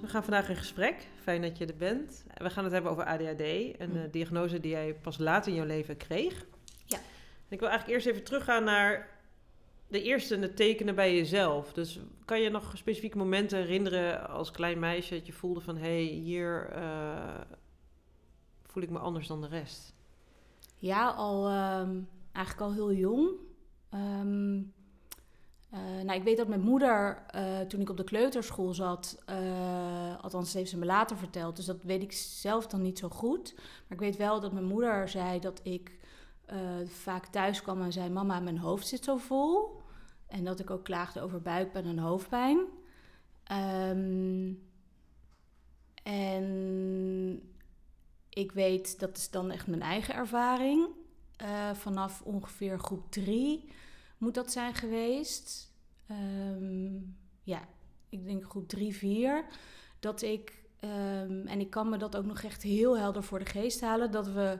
We gaan vandaag in gesprek. Fijn dat je er bent. We gaan het hebben over ADHD, een Hm. eh, diagnose die jij pas later in jouw leven kreeg. Ja. En ik wil eigenlijk eerst even teruggaan naar de eerste tekenen bij jezelf. Dus kan je nog specifieke momenten herinneren als klein meisje dat je voelde van... hé, hey, hier eh, voel ik me anders dan de rest? Ja, al ehm, eigenlijk al heel jong. Ehm, eh, nou, ik weet dat mijn moeder, eh, toen ik op de kleuterschool zat, eh, althans heeft ze me later verteld, dus dat weet ik zelf dan niet zo goed. Maar ik weet wel dat mijn moeder zei dat ik vaak thuis kwam en zei: Mama, mijn hoofd zit zo vol. En dat ik ook klaagde over buikpijn en hoofdpijn. Ehm, en ik weet, dat is dan echt mijn eigen ervaring. Vanaf ongeveer groep drie moet dat zijn geweest. Ehm, ja, ik denk groep drie, vier. Dat ik, ehm, en ik kan me dat ook nog echt heel helder voor de geest halen, dat we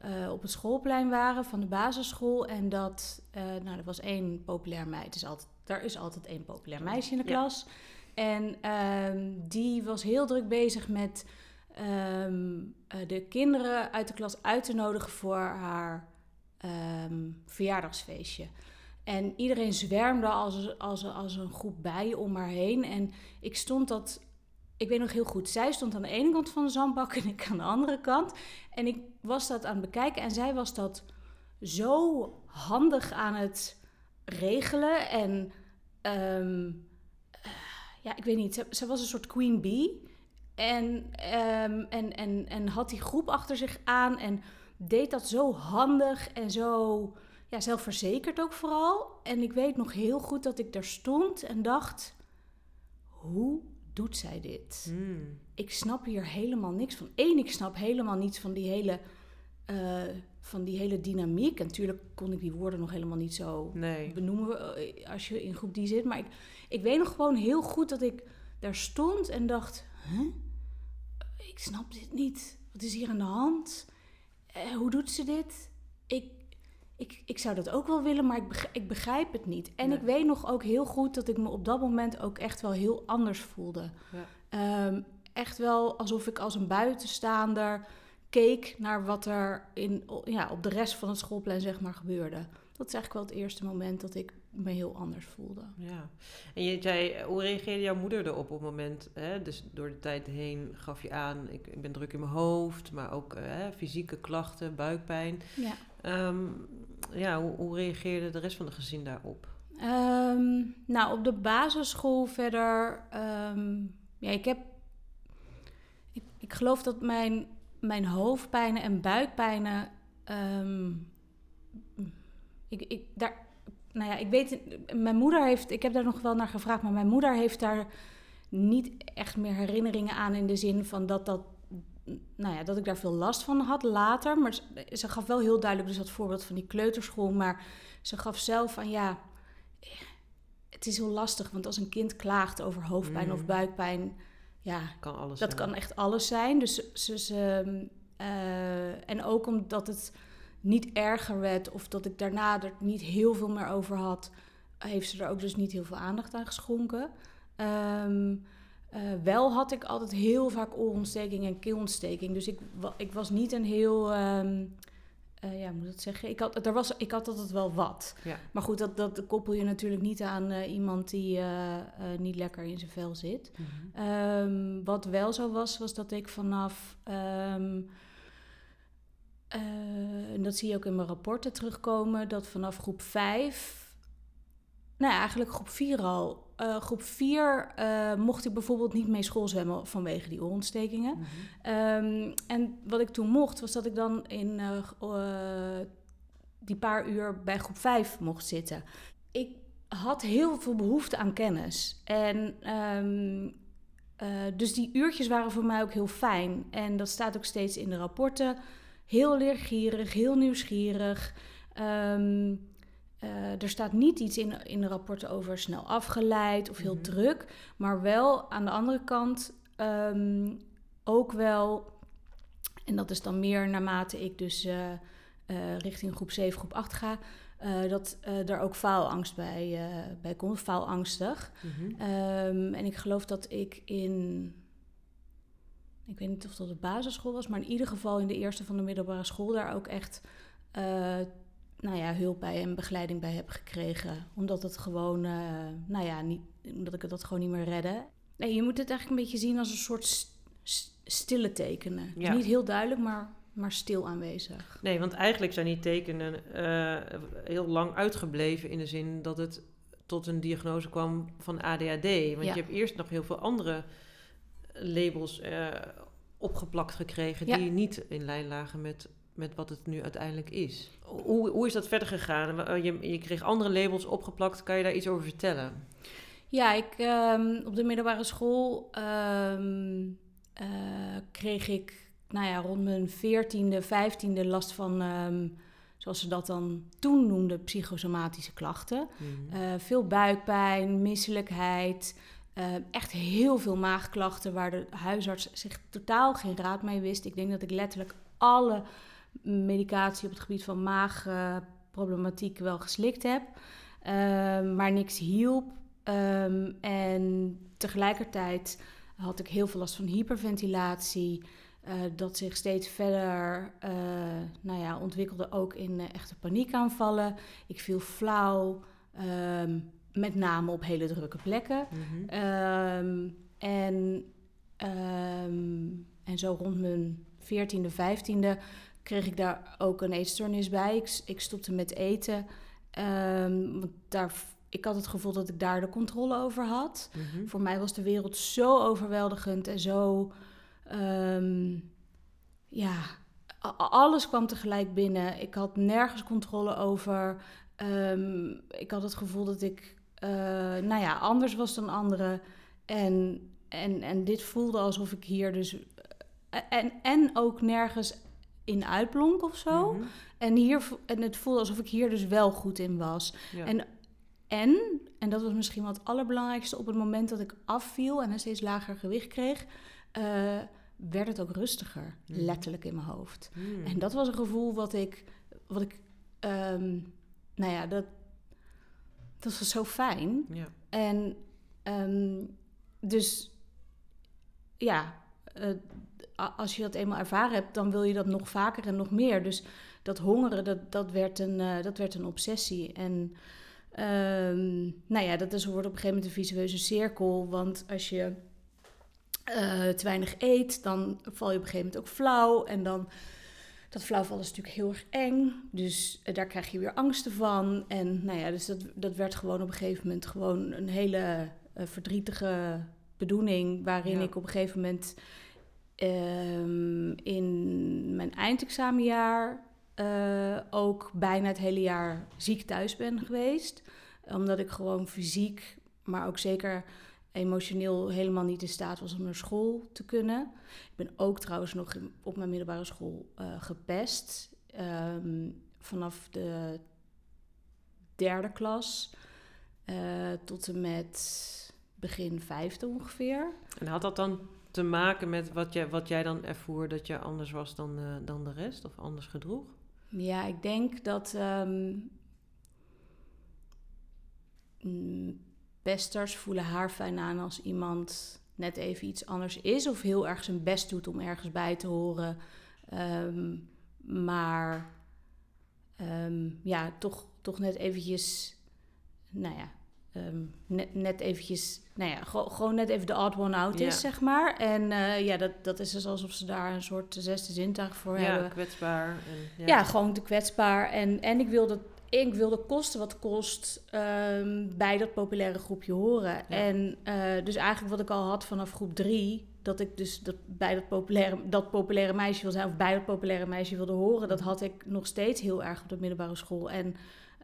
eh, op het schoolplein waren van de basisschool. En dat, eh, nou, er was één populair meisje. Dus altijd, er is altijd één populair meisje in de Ja. klas. En ehm, die was heel druk bezig met eh, de kinderen uit de klas uit te nodigen voor haar verjaardagsfeestje. En iedereen zwermde als, als, als een groep bijen om haar heen. En ik stond dat, ik weet nog heel goed, zij stond aan de ene kant van de zandbak en ik aan de andere kant. En ik was dat aan het bekijken en zij was dat zo handig aan het regelen. En ehm, eh, ja, ik weet niet, ze, ze was een soort queen bee. En, ehm, en, en, en had die groep achter zich aan en deed dat zo handig en zo ja, zelfverzekerd ook vooral. En ik weet nog heel goed dat ik daar stond en dacht: hoe doet zij dit? Hmm. Ik snap hier helemaal niks van. Eén, ik snap helemaal niets van die hele, eh, van die hele dynamiek. En natuurlijk kon ik die woorden nog helemaal niet zo Nee. benoemen eh, als je in groep die zit. Maar ik, ik weet nog gewoon heel goed dat ik daar stond en dacht: huh? ik snap dit niet. Wat is hier aan de hand? Eh, hoe doet ze dit? Ik, ik, ik zou dat ook wel willen, maar ik begrijp, ik begrijp het niet. En Nee. ik weet nog ook heel goed dat ik me op dat moment ook echt wel heel anders voelde. Ja. Ehm, echt wel alsof ik als een buitenstaander keek naar wat er in, ja, op de rest van het schoolplein zeg maar, gebeurde. Dat is eigenlijk wel het eerste moment dat ik me heel anders voelde. Ja, en je zei, hoe reageerde jouw moeder erop op het moment? Hè? Dus door de tijd heen gaf je aan, ik, ik ben druk in mijn hoofd, maar ook eh, hè, fysieke klachten, buikpijn. Ja. Ehm, ja, hoe, hoe reageerde de rest van de gezin daarop? Ehm, nou, op de basisschool verder. ehm, ja, ik heb. Ik, ik geloof dat mijn, mijn hoofdpijnen en buikpijnen. ik, ik, daar, nou ja, ik weet. Mijn moeder heeft. Ik heb daar nog wel naar gevraagd, maar mijn moeder heeft daar niet echt meer herinneringen aan in de zin van dat dat. Nou ja, dat ik daar veel last van had later. Maar ze, ze gaf wel heel duidelijk dus dat voorbeeld van die kleuterschool. Maar ze gaf zelf van ja het is heel lastig, want als een kind klaagt over hoofdpijn Mm. of buikpijn, ja, Kan alles dat zijn. kan echt alles zijn. Dus ze, eh, en ook omdat het niet erger werd of dat ik daarna er niet heel veel meer over had, heeft ze er ook dus niet heel veel aandacht aan geschonken. Ehm, eh, wel had ik altijd heel vaak oorontsteking en keelontsteking. Dus ik, wa- ik was niet een heel. ehm, eh, ja, hoe moet ik dat zeggen? Ik had, er was, ik had altijd wel wat. Ja. Maar goed, dat, dat koppel je natuurlijk niet aan eh, iemand die niet lekker in zijn vel zit. Mhm. Ehm, wat wel zo was, was dat ik vanaf. ehm, eh, en dat zie je ook in mijn rapporten terugkomen, dat vanaf groep 5. Nou ja, eigenlijk groep 4 al. Eh, groep 4 eh, mocht ik bijvoorbeeld niet mee school zwemmen vanwege die oorontstekingen. Mhm. Ehm, en wat ik toen mocht, was dat ik dan in eh, die paar uur bij groep 5 mocht zitten. Ik had heel veel behoefte aan kennis. En ehm, eh, dus die uurtjes waren voor mij ook heel fijn. En dat staat ook steeds in de rapporten. Heel leergierig, heel nieuwsgierig. Ehm, eh, er staat niet iets in, in de rapporten over snel afgeleid of heel Mhm. druk. Maar wel aan de andere kant ehm, ook wel, en dat is dan meer naarmate ik dus eh, eh, richting groep 7, groep 8 ga, dat er ook faalangst bij, bij komt, faalangstig. Mm um, en ik geloof dat ik in, ik weet niet of dat de basisschool was, maar in ieder geval in de eerste van de middelbare school daar ook echt nou ja, hulp bij en begeleiding bij heb gekregen. Omdat het gewoon, nou ja, niet, omdat ik dat gewoon niet meer redde. Nee, je moet het eigenlijk een beetje zien als een soort stille tekenen. Ja. Niet heel duidelijk, maar maar stil aanwezig. Nee, want eigenlijk zijn die tekenen eh, heel lang uitgebleven in de zin dat het tot een diagnose kwam van ADHD. Want je hebt eerst nog heel veel andere labels uh, opgeplakt gekregen die niet in lijn lagen met, met wat het nu uiteindelijk is. Hoe, hoe is dat verder gegaan? Eh, je, je kreeg andere labels opgeplakt. Kan je daar iets over vertellen? Ja, ik, um, op de middelbare school um, kreeg ik nou ja, rond mijn veertiende, vijftiende last van, ehm, zoals ze dat dan toen noemden, psychosomatische klachten. Mhm. Eh, veel buikpijn, misselijkheid, uh, echt heel veel maagklachten waar de huisarts zich totaal geen raad mee wist. Ik denk dat ik letterlijk alle medicatie op het gebied van maagproblematiek wel geslikt heb, ehm, maar niks hielp. Um, en tegelijkertijd had ik heel veel last van hyperventilatie. Uh, dat zich steeds verder uh, nou ja, ontwikkelde ook in uh, echte paniekaanvallen. Ik viel flauw, um, met name op hele drukke plekken. Mm -hmm. um, en, um, en zo rond mijn 14e, 15e kreeg ik daar ook een eetstoornis bij. Ik, ik stopte met eten. want daar, ik had het gevoel dat ik daar de controle over had. Mm -hmm. Voor mij was de wereld zo overweldigend en zo Um, ja, alles kwam tegelijk binnen. Ik had nergens controle over. Um, ik had het gevoel dat ik, uh, nou ja, anders was dan anderen. En, en, en dit voelde alsof ik hier dus. Eh, en, en ook nergens in uitblonk of zo. Mm -hmm. En, hier, en het voelde alsof ik hier dus wel goed in was. Ja. En, en, en dat was misschien wel het allerbelangrijkste, op het moment dat ik afviel en een steeds lager gewicht kreeg. Uh, werd het ook rustiger, mm. letterlijk in mijn hoofd. Mm. En dat was een gevoel wat ik, wat ik, um, nou ja, dat, dat was zo fijn. Ja. En um, dus, ja, uh, als je dat eenmaal ervaren hebt, dan wil je dat nog vaker en nog meer. Dus dat hongeren, dat, dat, werd, een, uh, dat werd een obsessie. En um, nou ja, dat is, wordt op een gegeven moment een visueuze cirkel. Want als je uh, te weinig eet, dan val je op een gegeven moment ook flauw. En dan, dat flauwvallen is natuurlijk heel erg eng. Dus uh, daar krijg je weer angsten van. En nou ja, dus dat, dat werd gewoon op een gegeven moment gewoon een hele verdrietige bedoeling. Waarin ja. ik op een gegeven moment um, in mijn eindexamenjaar ook bijna het hele jaar ziek thuis ben geweest. Omdat ik gewoon fysiek, maar ook zeker emotioneel helemaal niet in staat was om naar school te kunnen. Ik ben ook trouwens nog op mijn middelbare school uh, gepest. Um, vanaf de derde klas uh, tot en met begin vijfde ongeveer. En had dat dan te maken met wat, je, wat jij dan ervoer dat je anders was dan, uh, dan de rest of anders gedroeg? Ja, ik denk dat um, pesters voelen haar fijn aan als iemand net even iets anders is of heel erg zijn best doet om ergens bij te horen. Um, maar um, ja, toch, toch net eventjes, nou ja, um, net, net eventjes, nou ja, gewoon net even de odd one out ja. is, zeg maar. En uh, ja, dat, dat is dus alsof ze daar een soort zesde zintuig voor ja, hebben. Kwetsbaar. En, ja. ja, gewoon te kwetsbaar. En, en ik wil dat ik wilde kosten wat kost um, bij dat populaire groepje horen. Ja. En uh, dus eigenlijk wat ik al had vanaf groep drie, dat ik dus dat bij dat populaire, dat populaire meisje wil zijn, of bij dat populaire meisje wilde horen, dat had ik nog steeds heel erg op de middelbare school. En,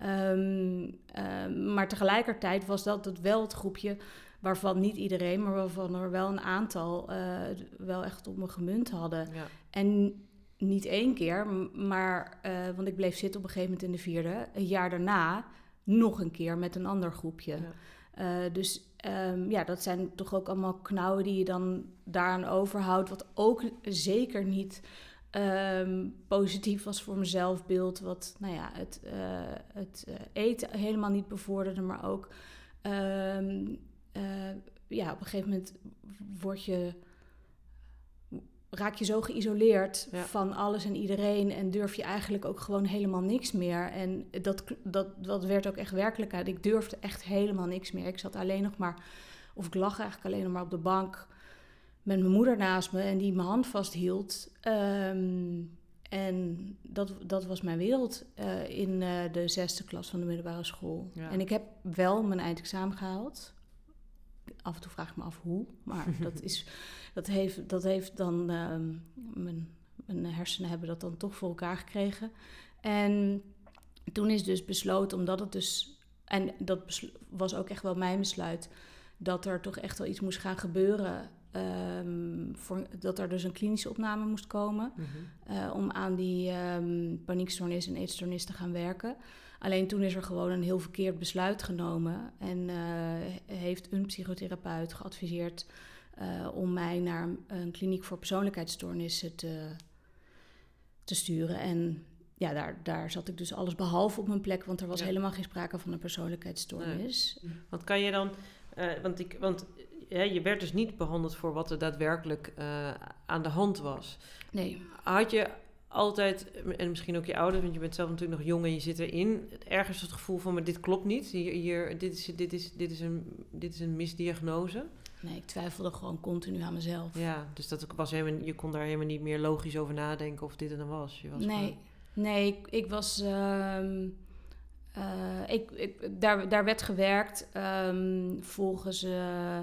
um, um, maar tegelijkertijd was dat het wel het groepje waarvan niet iedereen, maar waarvan er wel een aantal uh, wel echt op me gemunt hadden. Ja. En niet één keer, maar, uh, want ik bleef zitten op een gegeven moment in de vierde. Een jaar daarna nog een keer met een ander groepje. Ja. Uh, dus um, ja, dat zijn toch ook allemaal knauwen die je dan daaraan overhoudt. Wat ook zeker niet Ehm, positief was voor mijn zelfbeeld, wat nou ja, het, eh, het eh, eten helemaal niet bevorderde, maar ook ehm, eh, ja, op een gegeven moment word je, raak je zo geïsoleerd Ja. van alles en iedereen en durf je eigenlijk ook gewoon helemaal niks meer. En dat, dat, dat werd ook echt werkelijkheid. Ik durfde echt helemaal niks meer. Ik zat alleen nog maar, of ik lag eigenlijk alleen nog maar op de bank met mijn moeder naast me en die mijn hand vasthield. Ehm, en dat, dat was mijn wereld eh, in eh, de zesde klas van de middelbare school. Ja. En ik heb wel mijn eindexamen gehaald. Af en toe vraag ik me af hoe, maar dat, is, dat, heeft, dat heeft dan... ehm, mijn, mijn hersenen hebben dat dan toch voor elkaar gekregen. En toen is dus besloten, omdat het dus... En dat was ook echt wel mijn besluit... dat er toch echt wel iets moest gaan gebeuren... ehm, voor, dat er dus een klinische opname moest komen... Mhm. eh, om aan die ehm paniekstoornis en eetstoornis te gaan werken. Alleen toen is er gewoon een heel verkeerd besluit genomen. En eh, heeft een psychotherapeut geadviseerd eh, om mij naar een, kliniek voor persoonlijkheidsstoornissen te, te sturen. En ja, daar, daar zat ik dus alles behalve op mijn plek, want er was Ja. helemaal geen sprake van een persoonlijkheidsstoornis. Want kan je dan, want, ik, want je werd dus niet behandeld voor wat er daadwerkelijk eh, aan de hand was. Nee. Had je altijd, en misschien ook je ouders, want je bent zelf natuurlijk nog jong en je zit erin, ergens het gevoel van, maar dit klopt niet, hier, hier, dit, is, dit, is, dit, is een, dit is een misdiagnose? nee, ik twijfelde gewoon continu aan mezelf. Ja, dus dat was helemaal, je kon daar helemaal niet meer logisch over nadenken of dit er dan was. Je was Nee, gewoon- nee ik, ik was. ehm, eh, ik, ik, daar, daar werd gewerkt ehm, volgens eh,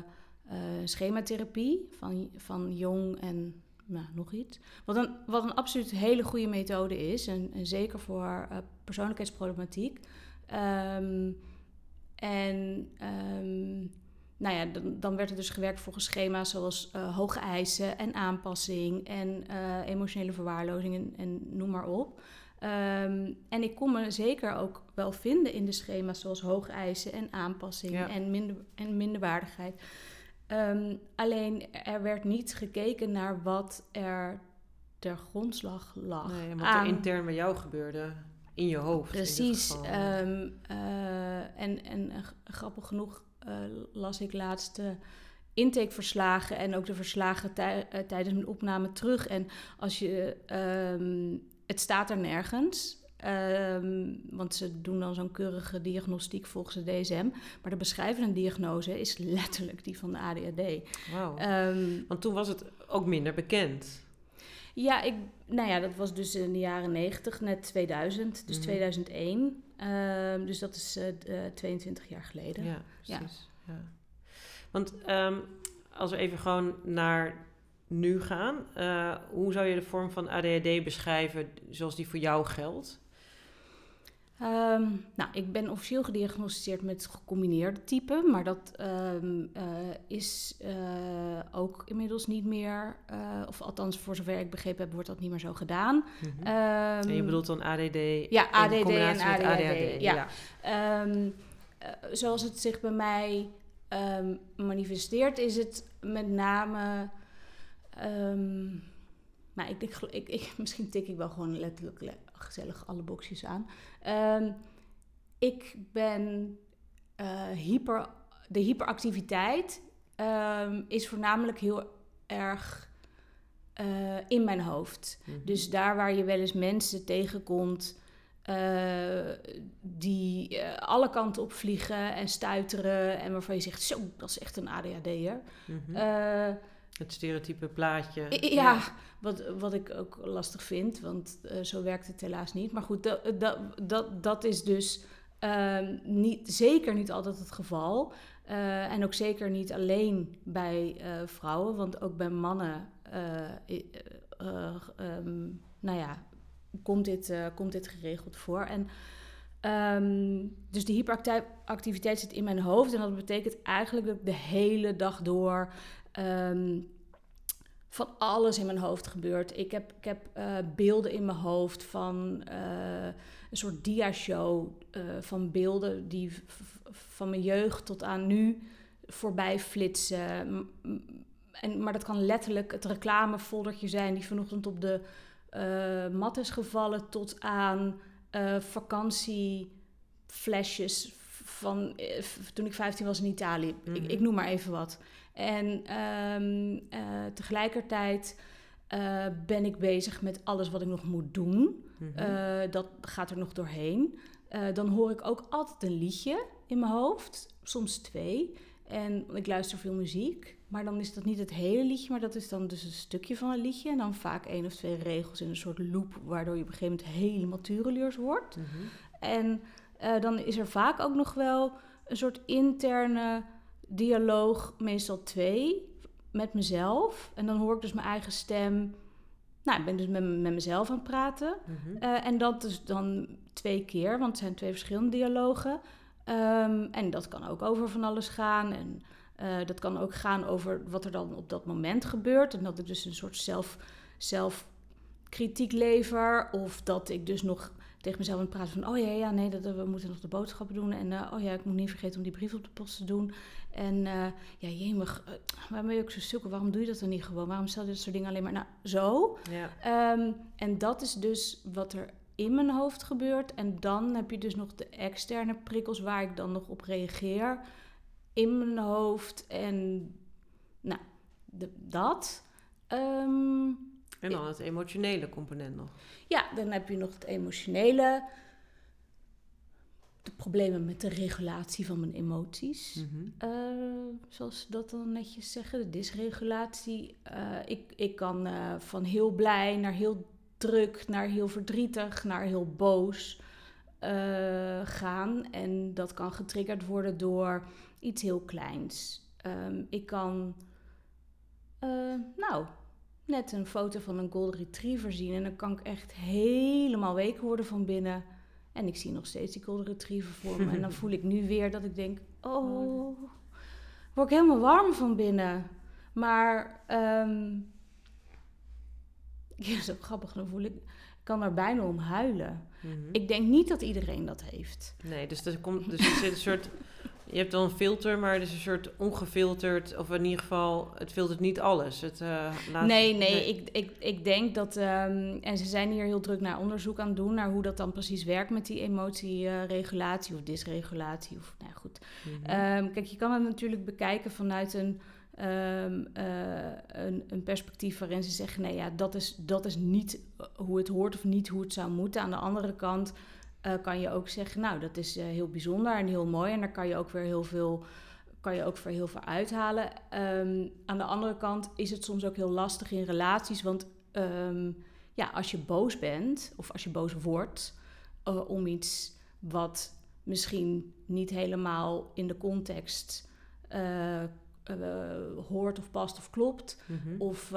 eh, schematherapie van, van jong en nou, nog iets. Wat een, wat een absoluut hele goede methode is, en, en zeker voor eh, persoonlijkheidsproblematiek. Ehm, en ehm, nou ja, dan, dan werd er dus gewerkt volgens schema's zoals eh, hoge eisen en aanpassing en emotionele verwaarlozing en, en noem maar op. Ehm, en ik kon me zeker ook wel vinden in de schema's zoals hoge eisen en aanpassing Ja. en, minder, en minderwaardigheid. Ehm, alleen er werd niet gekeken naar wat er ter grondslag lag. Nee, en wat aan- er intern bij jou gebeurde, in je hoofd. Precies. ehm, eh, en en eh, grappig genoeg eh, las ik laatst de intakeverslagen en ook de verslagen tij- tijdens mijn opname terug. En als je, ehm, het staat er nergens. Ehm, want ze doen dan zo'n keurige diagnostiek volgens de DSM. Maar de beschrijvende diagnose is letterlijk die van de ADHD. Wauw. Ehm, Want toen was het ook minder bekend. Ja, ik, nou ja, dat was dus in de jaren 90, net 2000, dus Mhm. 2001. Ehm, dus dat is eh, d- eh, 22 jaar geleden. Ja, precies. Ja. Want als we even gewoon naar nu gaan, eh, hoe zou je de vorm van ADHD beschrijven zoals die voor jou geldt? Ehm, nou, ik ben officieel gediagnosticeerd met gecombineerde type, maar dat ehm, eh, is eh, ook inmiddels niet meer, eh, of althans voor zover ik begrepen heb, wordt dat niet meer zo gedaan. Mhm. Ehm, en je bedoelt dan ADD ja, in ADD en combinatie met ADHD, ja. ja. Zoals het zich bij mij manifesteert, is het met name. nou, ik, denk, ik, ik, misschien tik ik wel gewoon letterlijk le- gezellig alle boxjes aan. Ehm, ik ben eh, hyper. De hyperactiviteit ehm, is voornamelijk heel erg eh, in mijn hoofd. Mhm. Dus daar waar je wel eens mensen tegenkomt eh, die alle kanten op vliegen en stuiteren en waarvan je zegt, zo, dat is echt een ADHD'er. Eh, het stereotype plaatje. Ja, Wat, wat ik ook lastig vind, want eh, zo werkt het helaas niet. Maar goed, dat, dat, dat, dat is dus ehm, niet, zeker niet altijd het geval. Eh, en ook zeker niet alleen bij eh, vrouwen, want ook bij mannen, eh, eh, eh, ehm, nou ja, komt dit, eh, komt dit geregeld voor. En ehm, dus die hyperactiviteit zit in mijn hoofd en dat betekent eigenlijk dat ik de hele dag door ehm, van alles in mijn hoofd gebeurt. Ik heb, ik heb eh, beelden in mijn hoofd van eh, een soort dia-show eh, van beelden die van mijn jeugd tot aan nu voorbij flitsen. En, maar dat kan letterlijk het reclamefoldertje zijn die vanochtend op de mat is gevallen tot aan vakantieflesjes van toen ik 15 was in Italië. ik, Mhm. ik noem maar even wat. En ehm, eh, tegelijkertijd eh, ben ik bezig met alles wat ik nog moet doen. Mhm. Eh, dat gaat er nog doorheen. Dan hoor ik ook altijd een liedje in mijn hoofd, soms twee. En ik luister veel muziek, maar dan is dat niet het hele liedje, maar dat is dan dus een stukje van een liedje. En dan vaak één of twee regels in een soort loop, waardoor je op een gegeven moment helemaal tureluurs wordt. Mhm. En dan is er vaak ook nog wel een soort interne dialoog, meestal twee, met mezelf. En dan hoor ik dus mijn eigen stem. Nou, ik ben dus met, met mezelf aan het praten. Mhm. Eh, en dat is dan twee keer, want het zijn twee verschillende dialogen. Ehm, en dat kan ook over van alles gaan. En eh, dat kan ook gaan over wat er dan op dat moment gebeurt. En dat ik dus een soort zelf, zelfkritiek lever. Of dat ik dus nog tegen mezelf aan het praten van... oh ja, ja, nee, dat, we moeten nog de boodschappen doen. En eh, oh ja, ik moet niet vergeten om die brief op de post te doen. En eh ja, jemig, uh, waarom ben je ook zo sukkel? Waarom doe je dat dan niet gewoon? Waarom stel je dit soort dingen alleen maar... Nou, zo. Ja. Ehm, en dat is dus wat er in mijn hoofd gebeurt. En dan heb je dus nog de externe prikkels waar ik dan nog op reageer. In mijn hoofd en nou, de, dat. Ehm, En dan het emotionele component nog. ja, dan heb je nog het emotionele. De problemen met de regulatie van mijn emoties. Mhm. Eh, zoals ze dat dan netjes zeggen, de dysregulatie. Eh, ik, ik kan eh, van heel blij naar heel druk, naar heel verdrietig, naar heel boos gaan. En dat kan getriggerd worden door iets heel kleins. Ehm, ik kan, nou, net een foto van een golden retriever zien en dan kan ik echt helemaal week worden van binnen. En ik zie nog steeds die golden retriever voor me. en dan voel ik nu weer dat ik denk, oh, word ik helemaal warm van binnen. Maar, ehm ja, zo grappig, dan voel ik, ik kan er bijna om huilen. Mhm. Ik denk niet dat iedereen dat heeft. Nee, dus er komt dus er zit een soort. Je hebt dan een filter, maar het is een soort ongefilterd, of in ieder geval, het filtert niet alles. Het, eh, laat, Nee, nee, Ik, ik, ik denk dat, ehm, en ze zijn hier heel druk naar onderzoek aan het doen, naar hoe dat dan precies werkt met die emotieregulatie of dysregulatie. Of, nou goed. Mhm. Ehm, kijk, je kan het natuurlijk bekijken vanuit een, ehm, eh, een, een perspectief waarin ze zeggen: nee, ja, dat is, dat is niet hoe het hoort of niet hoe het zou moeten. Aan de andere kant eh, kan je ook zeggen: nou, dat is eh, heel bijzonder en heel mooi. En daar kan je ook weer heel veel. Kan je ook weer heel veel uithalen. Ehm, aan de andere kant is het soms ook heel lastig in relaties. Want ehm, ja, als je boos bent of als je boos wordt eh, om iets wat misschien niet helemaal in de context hoort of past of klopt. Mhm. Of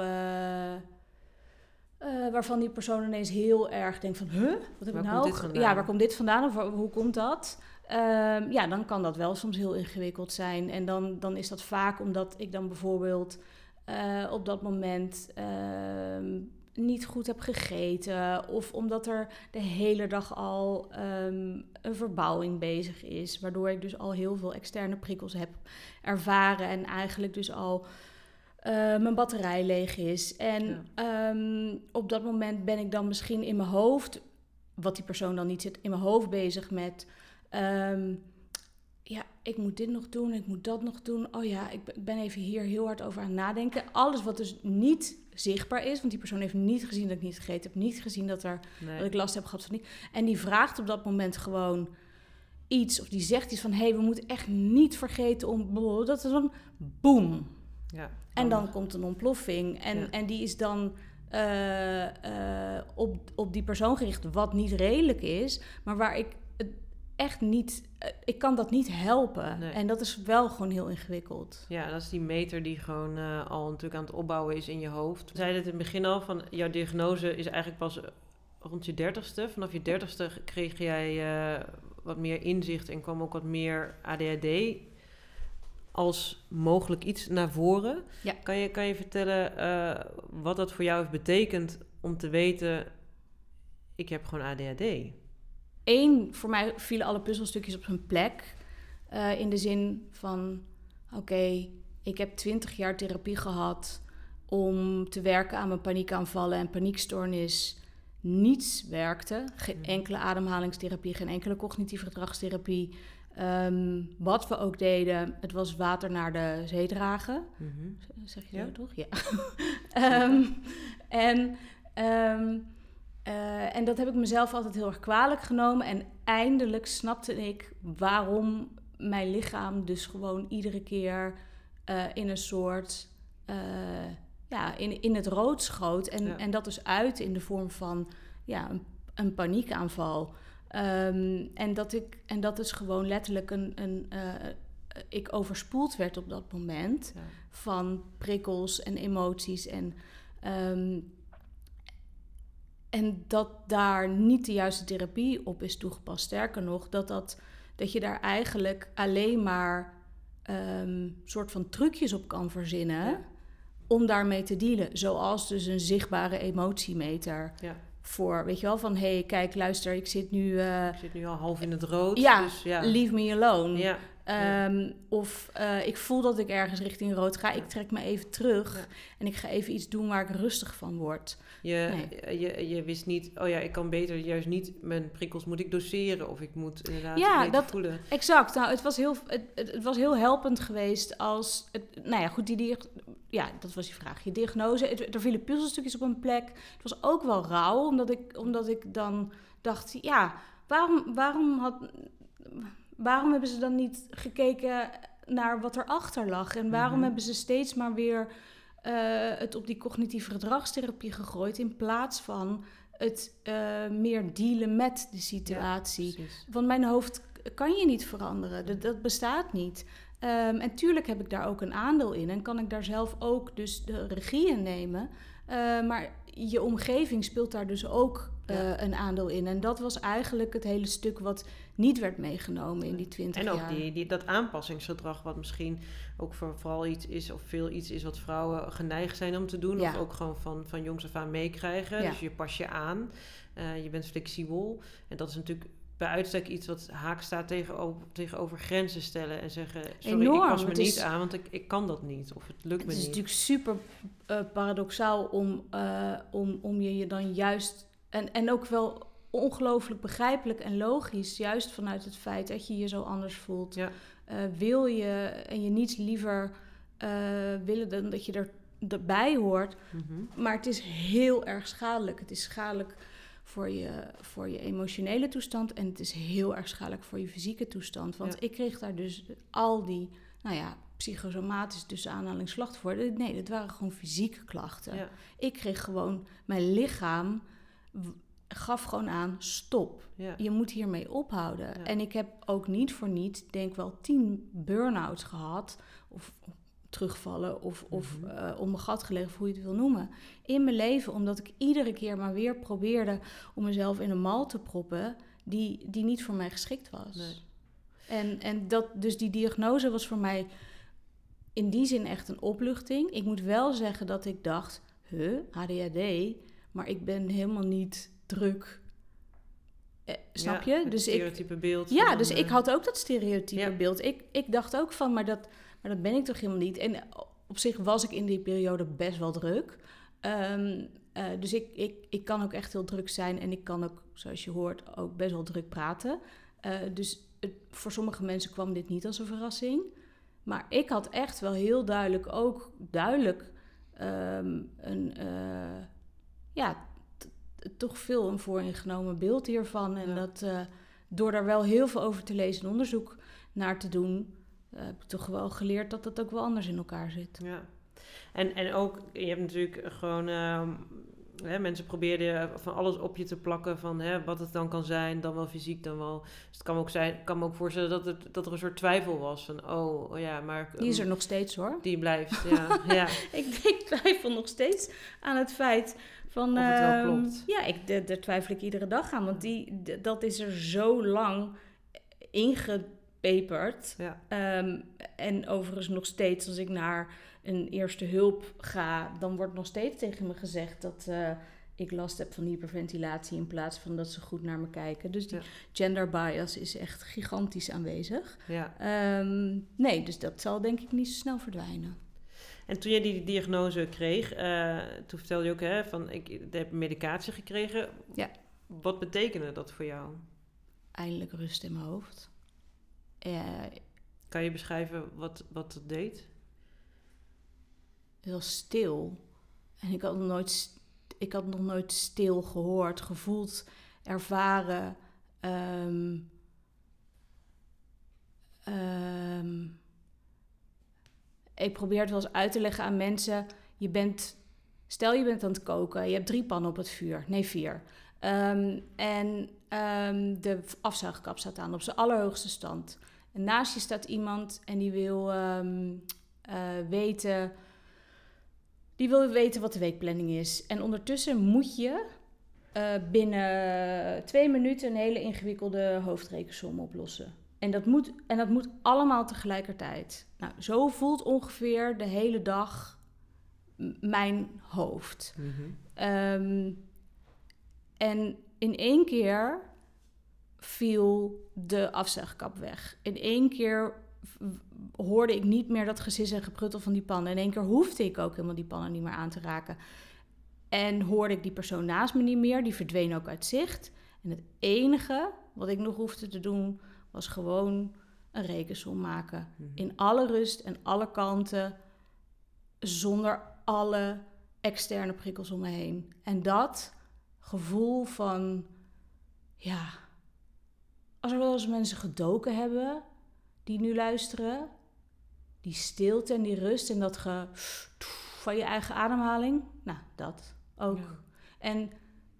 eh, waarvan die persoon ineens heel erg denkt van... Huh, wat heb Waar ik nou? Ja, waar komt dit vandaan? Of hoe komt dat? Ehm, ja, dan kan dat wel soms heel ingewikkeld zijn. En dan, dan is dat vaak omdat ik dan bijvoorbeeld eh, op dat moment... ehm, niet goed heb gegeten. Of omdat er de hele dag al ehm, een verbouwing bezig is. Waardoor ik dus al heel veel externe prikkels heb ervaren. En eigenlijk dus al eh, mijn batterij leeg is. En ehm, op dat moment ben ik dan misschien in mijn hoofd, wat die persoon dan niet zit, in mijn hoofd bezig met. ehm, ja, ik moet dit nog doen, ik moet dat nog doen. Oh ja, ik ben- even hier heel hard over aan het nadenken. Alles wat dus niet zichtbaar is, want die persoon heeft niet gezien dat ik niet gegeten heb, niet gezien dat, er, Nee. dat ik last heb gehad van niet. En die vraagt op dat moment gewoon iets, of die zegt iets van: hé, hey, we moeten echt niet vergeten om. Dat is dan boem. Ja. En dan komt een ontploffing. En, Ja. en die is dan eh, eh, op, op die persoon gericht, wat niet redelijk is, maar waar ik het echt niet. eh, ik kan dat niet helpen. Nee. En dat is wel gewoon heel ingewikkeld. Ja, dat is die meter die gewoon al natuurlijk aan het opbouwen is in je hoofd. We zeiden het in het begin al, van jouw diagnose is eigenlijk pas rond je dertigste. Vanaf je dertigste kreeg jij wat meer inzicht en kwam ook wat meer ADHD als mogelijk iets naar voren. Ja. Kan, je, kan je vertellen eh, wat dat voor jou heeft betekend om te weten, ik heb gewoon ADHD? Eén, voor mij vielen alle puzzelstukjes op hun plek. Eh, in de zin van: oké, ik heb twintig jaar therapie gehad om te werken aan mijn paniekaanvallen en paniekstoornis. niets werkte. Geen Mhm. enkele ademhalingstherapie, geen enkele cognitieve gedragstherapie. Ehm, wat we ook deden, het was water naar de zee dragen. Mhm. Zeg je Ja. zo toch? Ja. Ehm, en, ehm, eh, en dat heb ik mezelf altijd heel erg kwalijk genomen. En eindelijk snapte ik waarom mijn lichaam dus gewoon iedere keer eh, in een soort... eh, ja, in, in het rood schoot. En, Ja. en dat dus uit in de vorm van ja, een, een paniekaanval. Ehm, en, dat ik, en dat is gewoon letterlijk een... een eh, ik overspoeld werd op dat moment Ja. van prikkels en emoties. En, ehm, en dat daar niet de juiste therapie op is toegepast. Sterker nog, dat, dat, dat je daar eigenlijk alleen maar een soort van trucjes op kan verzinnen. Ja. Om daarmee te dealen. Zoals dus een zichtbare emotiemeter. Ja. Voor, weet je wel, van hé, hey, kijk, luister, ik zit nu. eh, Ik zit nu al half in het rood. Ja, dus ja. leave me alone. Ja. Ehm, Of eh, ik voel dat ik ergens richting rood ga. Ik trek me even terug. Ja. En ik ga even iets doen waar ik rustig van word. Je, Nee. je, je wist niet, oh ja, ik kan beter juist niet mijn prikkels moet ik doseren of ik moet inderdaad Ja, dat- voelen. Exact. Nou, het was heel, het, het, het was heel helpend geweest als... Het, nou ja, goed, die diag- ja, dat was je vraag. Je diagnose, het, er vielen puzzelstukjes op een plek. Het was ook wel rauw, omdat ik, omdat ik dan dacht... Ja, waarom, waarom, had, waarom hebben ze dan niet gekeken naar wat erachter lag? En waarom Mhm. hebben ze steeds maar weer eh, het op die cognitieve gedragstherapie gegooid... in plaats van het eh, meer dealen met de situatie? Want mijn hoofd kan je niet veranderen. Dat, dat bestaat niet. Ehm, en tuurlijk heb ik daar ook een aandeel in. En kan ik daar zelf ook dus de regie in nemen. Eh, maar je omgeving speelt daar dus ook Ja. een aandeel in. En dat was eigenlijk het hele stuk wat niet werd meegenomen in die 20 En ook jaar. die, die, dat aanpassingsgedrag, wat misschien ook voor, vooral iets is, of veel iets is wat vrouwen geneigd zijn om te doen. Ja. Of ook gewoon van, van jongs af aan meekrijgen. Ja. Dus je pas je aan, eh, je bent flexibel. En dat is natuurlijk bij uitstek iets wat haak staat tegenover, tegenover grenzen stellen. En zeggen, sorry, Enorm. ik pas me Het niet is- aan, want ik, ik kan dat niet. Of het lukt Het me is niet. natuurlijk super eh, paradoxaal om, eh, om, om je je dan juist... En, en ook wel ongelooflijk begrijpelijk en logisch... juist vanuit het feit dat je je zo anders voelt... Ja. eh, wil je en je niets liever eh, willen dan dat je er, erbij hoort. Mhm. Maar het is heel erg schadelijk. Het is schadelijk voor je, voor je emotionele toestand en het is heel erg schadelijk voor je fysieke toestand. Want Ja. ik kreeg daar dus al die, nou ja, psychosomatisch tussen aanhalingsklachten voor. Nee, dat waren gewoon fysieke klachten. Ja. Ik kreeg gewoon, mijn lichaam gaf gewoon aan, stop. Ja. Je moet hiermee ophouden. Ja. En ik heb ook niet voor niet, denk wel, tien burn-outs gehad. Of terugvallen of, of Mhm. eh, om mijn gat gelegen, of hoe je het wil noemen. In mijn leven, omdat ik iedere keer maar weer probeerde om mezelf in een mal te proppen... die, die niet voor mij geschikt was. Nee. En, en dat, dus die diagnose was voor mij in die zin echt een opluchting. Ik moet wel zeggen dat ik dacht, huh, ADHD, maar ik ben helemaal niet druk. Eh, snap Ja, je? Dus ik, stereotype beeld. ja, dus eh, ik had ook dat stereotype Ja. beeld. Ik, ik dacht ook van, maar dat, maar dat ben ik toch helemaal niet. En op zich was ik in die periode best wel druk. Ehm, eh, dus ik, ik, ik kan ook echt heel druk zijn en ik kan ook, zoals je hoort, ook best wel druk praten. Eh, dus het- voor sommige mensen kwam dit niet als een verrassing. Maar ik had echt wel heel duidelijk ook duidelijk ehm, een, eh, ja, toch veel een vooringenomen beeld hiervan. En Ja. dat eh, door daar wel heel veel over te lezen en onderzoek naar te doen, eh, heb ik toch wel geleerd dat het ook wel anders in elkaar zit. Ja. En, en ook, je hebt natuurlijk gewoon... hè, mensen probeerden van alles op je te plakken van hè, wat het dan kan zijn, dan wel fysiek, dan wel... Dus het kan me ook, zijn, kan me ook voorstellen dat, het, dat er een soort twijfel was van, oh, oh ja, maar... Die is er ehm, nog steeds hoor. Die blijft, ja. ja. Ik, ik twijfel nog steeds aan het feit van. Of het wel ehm, klopt. Ja, ik, de- daar twijfel ik iedere dag aan. Want die, dat is er zo lang ingepeperd. ja. Ehm, en overigens nog steeds, als ik naar een eerste hulp ga, dan wordt nog steeds tegen me gezegd dat eh, ik last heb van hyperventilatie in plaats van dat ze goed naar me kijken. Dus die Ja. gender bias is echt gigantisch aanwezig. ja. Ehm, nee, dus dat zal denk ik niet zo snel verdwijnen. En toen jij die diagnose kreeg, uh, toen vertelde je ook hè, van ik heb medicatie gekregen. Ja. Wat betekende dat voor jou? Eindelijk rust in mijn hoofd. Uh, kan je beschrijven wat, wat het deed? Was stil. En ik had nog nooit, ik had nog nooit stil gehoord, gevoeld, ervaren. Um, um, ik probeer het wel eens uit te leggen aan mensen. Je bent, stel je bent aan het koken, je hebt drie pannen op het vuur, nee vier. Um, en de afzuigkap staat aan op zijn allerhoogste stand. En naast je staat iemand en die wil uh, weten, die wil weten wat de weekplanning is. En ondertussen moet je uh, binnen twee minuten een hele ingewikkelde hoofdrekensom oplossen. En dat moet, en dat moet allemaal tegelijkertijd. Nou, zo voelt ongeveer de hele dag mijn hoofd. Mm -hmm. um, en in één keer viel de afzuigkap weg. In één keer hoorde ik niet meer dat gesis en gepruttel van die pannen. In één keer hoefde ik ook helemaal die pannen niet meer aan te raken. En hoorde ik die persoon naast me niet meer. Die verdween ook uit zicht. En het enige wat ik nog hoefde te doen was gewoon een rekensom maken. Mhm. In alle rust en alle kanten. Zonder alle externe prikkels om me heen. En dat gevoel van, ja, als er wel eens mensen gedoken hebben die nu luisteren, die stilte en die rust en dat ge van je eigen ademhaling, nou, dat ook. En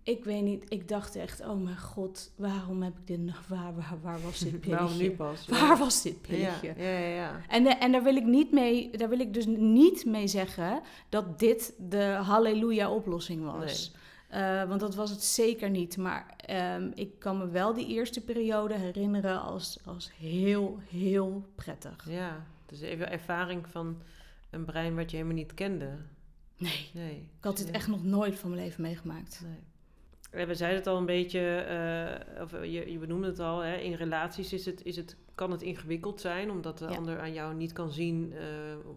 ik weet niet, ik dacht echt, oh mijn god, waarom heb ik dit nog, waar, waar, waar was dit pilletje? waarom nu pas? Waar was dit pilletje? Ja, ja, ja. En, de, en daar wil ik niet mee, daar wil ik dus niet mee zeggen dat dit de halleluja oplossing was. Nee. Uh, want dat was het zeker niet. Maar um, ik kan me wel die eerste periode herinneren als, als heel, heel prettig. Ja, dus even ervaring van een brein wat je helemaal niet kende. Nee, nee. ik had dit echt nog nooit van mijn leven meegemaakt. Nee. We zeiden het al een beetje, uh, of je, je benoemde het al, hè, in relaties is het, is het, kan het ingewikkeld zijn, omdat de ander aan jou niet kan zien uh,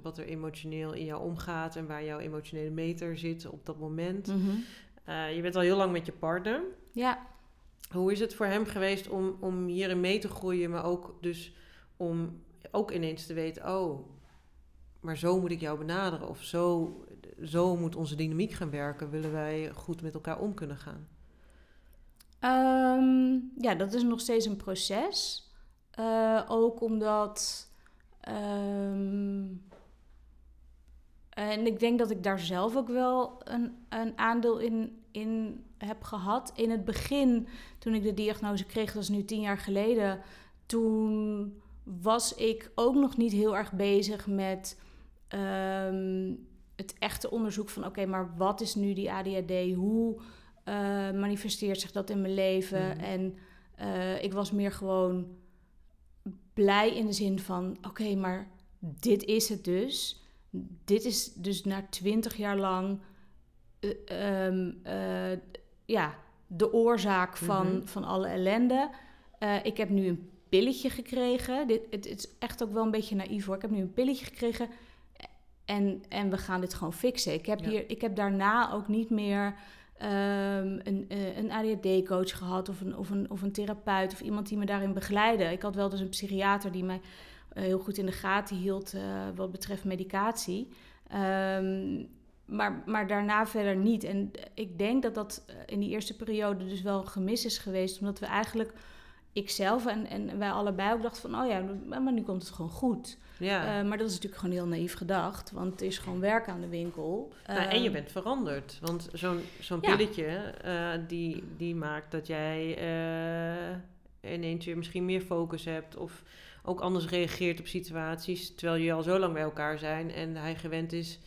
wat er emotioneel in jou omgaat en waar jouw emotionele meter zit op dat moment. Mm -hmm. Uh, je bent al heel lang met je partner. Ja. Hoe is het voor hem geweest om, om hierin mee te groeien, maar ook dus om ook ineens te weten, oh, maar zo moet ik jou benaderen of zo, zo moet onze dynamiek gaan werken, willen wij goed met elkaar om kunnen gaan? Um, ja, dat is nog steeds een proces. Uh, ook omdat. Um, en ik denk dat ik daar zelf ook wel een, een aandeel in, in heb gehad. In het begin, toen ik de diagnose kreeg, dat is nu tien jaar geleden, toen was ik ook nog niet heel erg bezig met um, het echte onderzoek van oké, maar wat is nu die ADHD? Hoe uh, manifesteert zich dat in mijn leven? Mm. En uh, ik was meer gewoon blij in de zin van oké, okay, maar dit is het dus. Dit is dus na twintig jaar lang uh, uh, ja, de oorzaak van, mm -hmm. van alle ellende. Uh, ik heb nu een pilletje gekregen. Dit, het, het, is echt ook wel een beetje naïef hoor. Ik heb nu een pilletje gekregen en, en we gaan dit gewoon fixen. Ik heb, ja. hier, ik heb daarna ook niet meer um, een, een ADHD-coach gehad of een, of, een, of een therapeut of iemand die me daarin begeleidde. Ik had wel dus een psychiater die mij heel goed in de gaten hield wat betreft medicatie. Um, maar, maar daarna verder niet. En ik denk dat dat in die eerste periode dus wel gemis is geweest. Omdat we eigenlijk, ikzelf en, en wij allebei ook dachten van... oh ja, maar nu komt het gewoon goed. Ja. Uh, maar dat is natuurlijk gewoon heel naïef gedacht. Want er is gewoon werk aan de winkel. Nou, uh, en je bent veranderd. Want zo'n zo'n pilletje, uh, die, die maakt dat jij ineens weer misschien meer focus hebt... of ook anders reageert op situaties... terwijl jullie al zo lang bij elkaar zijn en hij gewend is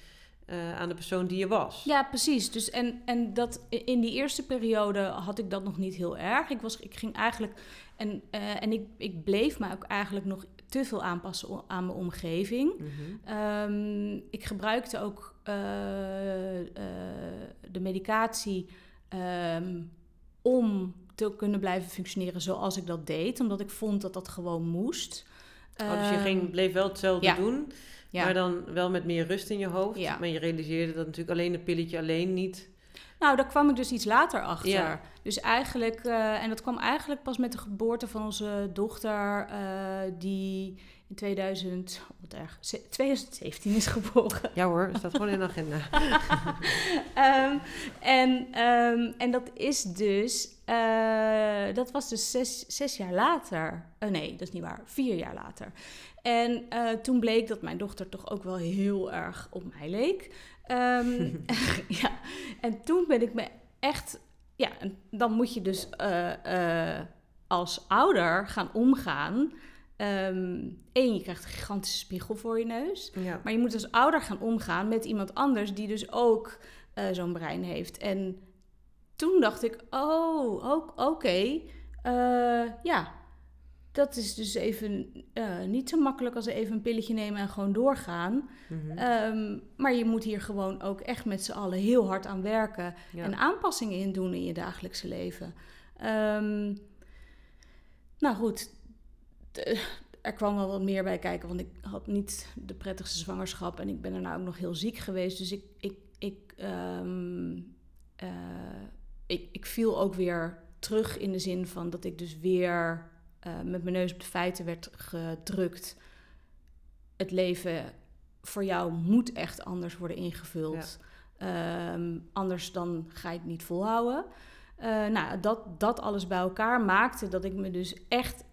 uh, aan de persoon die je was. Ja, precies. Dus en, en dat in die eerste periode had ik dat nog niet heel erg. Ik, was, ik ging eigenlijk. En, uh, en ik, ik bleef me ook eigenlijk nog te veel aanpassen aan mijn omgeving. Mm -hmm. um, ik gebruikte ook uh, de medicatie um, om te kunnen blijven functioneren zoals ik dat deed, omdat ik vond dat dat gewoon moest. Oh, dus je ging, bleef wel hetzelfde ja. doen. Ja. Maar dan wel met meer rust in je hoofd. Ja. Maar je realiseerde dat natuurlijk alleen een pilletje alleen niet. Nou, daar kwam ik dus iets later achter. Ja. Dus eigenlijk, eh, en dat kwam eigenlijk pas met de geboorte van onze dochter, eh, die in 2000, oh, wat erg, ze- 2017 is geboren. Ja hoor, dat staat gewoon in de agenda. Ehm, en, ehm, en dat is dus, eh, dat was dus zes, zes jaar later. Nee, dat is niet waar, vier jaar later. En eh, toen bleek dat mijn dochter toch ook wel heel erg op mij leek. Ehm, ja, en toen ben ik me echt, ja, dan moet je dus eh, eh, als ouder gaan omgaan. Eén, je krijgt een gigantische spiegel voor je neus. Ja. Maar je moet als ouder gaan omgaan met iemand anders die dus ook zo'n brein heeft. En toen dacht ik, oh, oké, ja, dat is dus even eh, niet zo makkelijk als even een pilletje nemen en gewoon doorgaan. Mhm. Ehm, maar je moet hier gewoon ook echt met z'n allen heel hard aan werken ja. en aanpassingen in doen in je dagelijkse leven. Ehm, nou goed, er kwam wel wat meer bij kijken, want ik had niet de prettigste zwangerschap en ik ben daarna ook nog heel ziek geweest. Dus ik, ik, ik, ehm, eh, ik, ik viel ook weer terug in de zin van dat ik dus weer eh, met mijn neus op de feiten werd gedrukt. Het leven voor jou moet echt anders worden ingevuld. Ehm, anders dan ga je het niet volhouden. Eh, nou, dat, dat alles bij elkaar maakte dat ik me dus echt,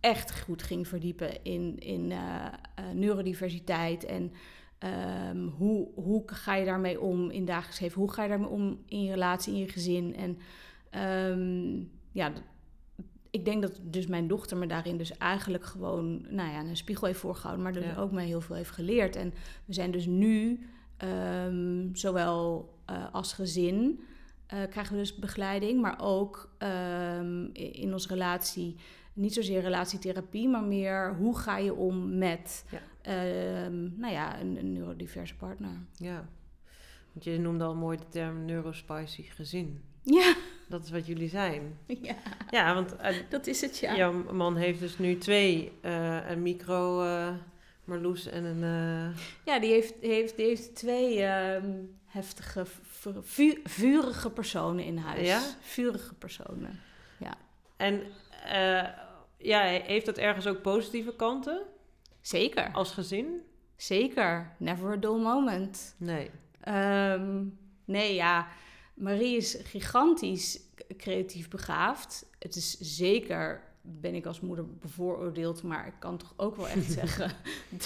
echt goed ging verdiepen in, in eh, neurodiversiteit. En ehm, hoe, hoe ga je daarmee om in dagelijks leven? Hoe ga je daarmee om in je relatie, in je gezin? En ehm, ja, ik denk dat dus mijn dochter me daarin dus eigenlijk gewoon nou ja, een spiegel heeft voorgehouden, maar dus Ja. ook mij heel veel heeft geleerd. En we zijn dus nu, ehm, zowel eh, als gezin, eh, krijgen we dus begeleiding, maar ook ehm, in onze relatie, niet zozeer relatietherapie, maar meer hoe ga je om met Ja. ehm, nou ja, een, een neurodiverse partner. ja. Want je noemde al mooi de term neurospicy gezin. Ja, Dat is wat jullie zijn. ja Ja, want eh, dat is het, ja. jouw man heeft dus nu twee. eh, een micro eh Marloes en een... Ja, die heeft, heeft, die heeft twee ehm, heftige, vu- vu- vurige personen in huis. Ja? Vurige personen. En eh, ja, heeft dat ergens ook positieve kanten Zeker, als gezin? zeker. Never a dull moment. Nee. Ehm, nee, ja, Marie is gigantisch creatief begaafd. Het is zeker, ben ik als moeder bevooroordeeld, maar ik kan toch ook wel echt zeggen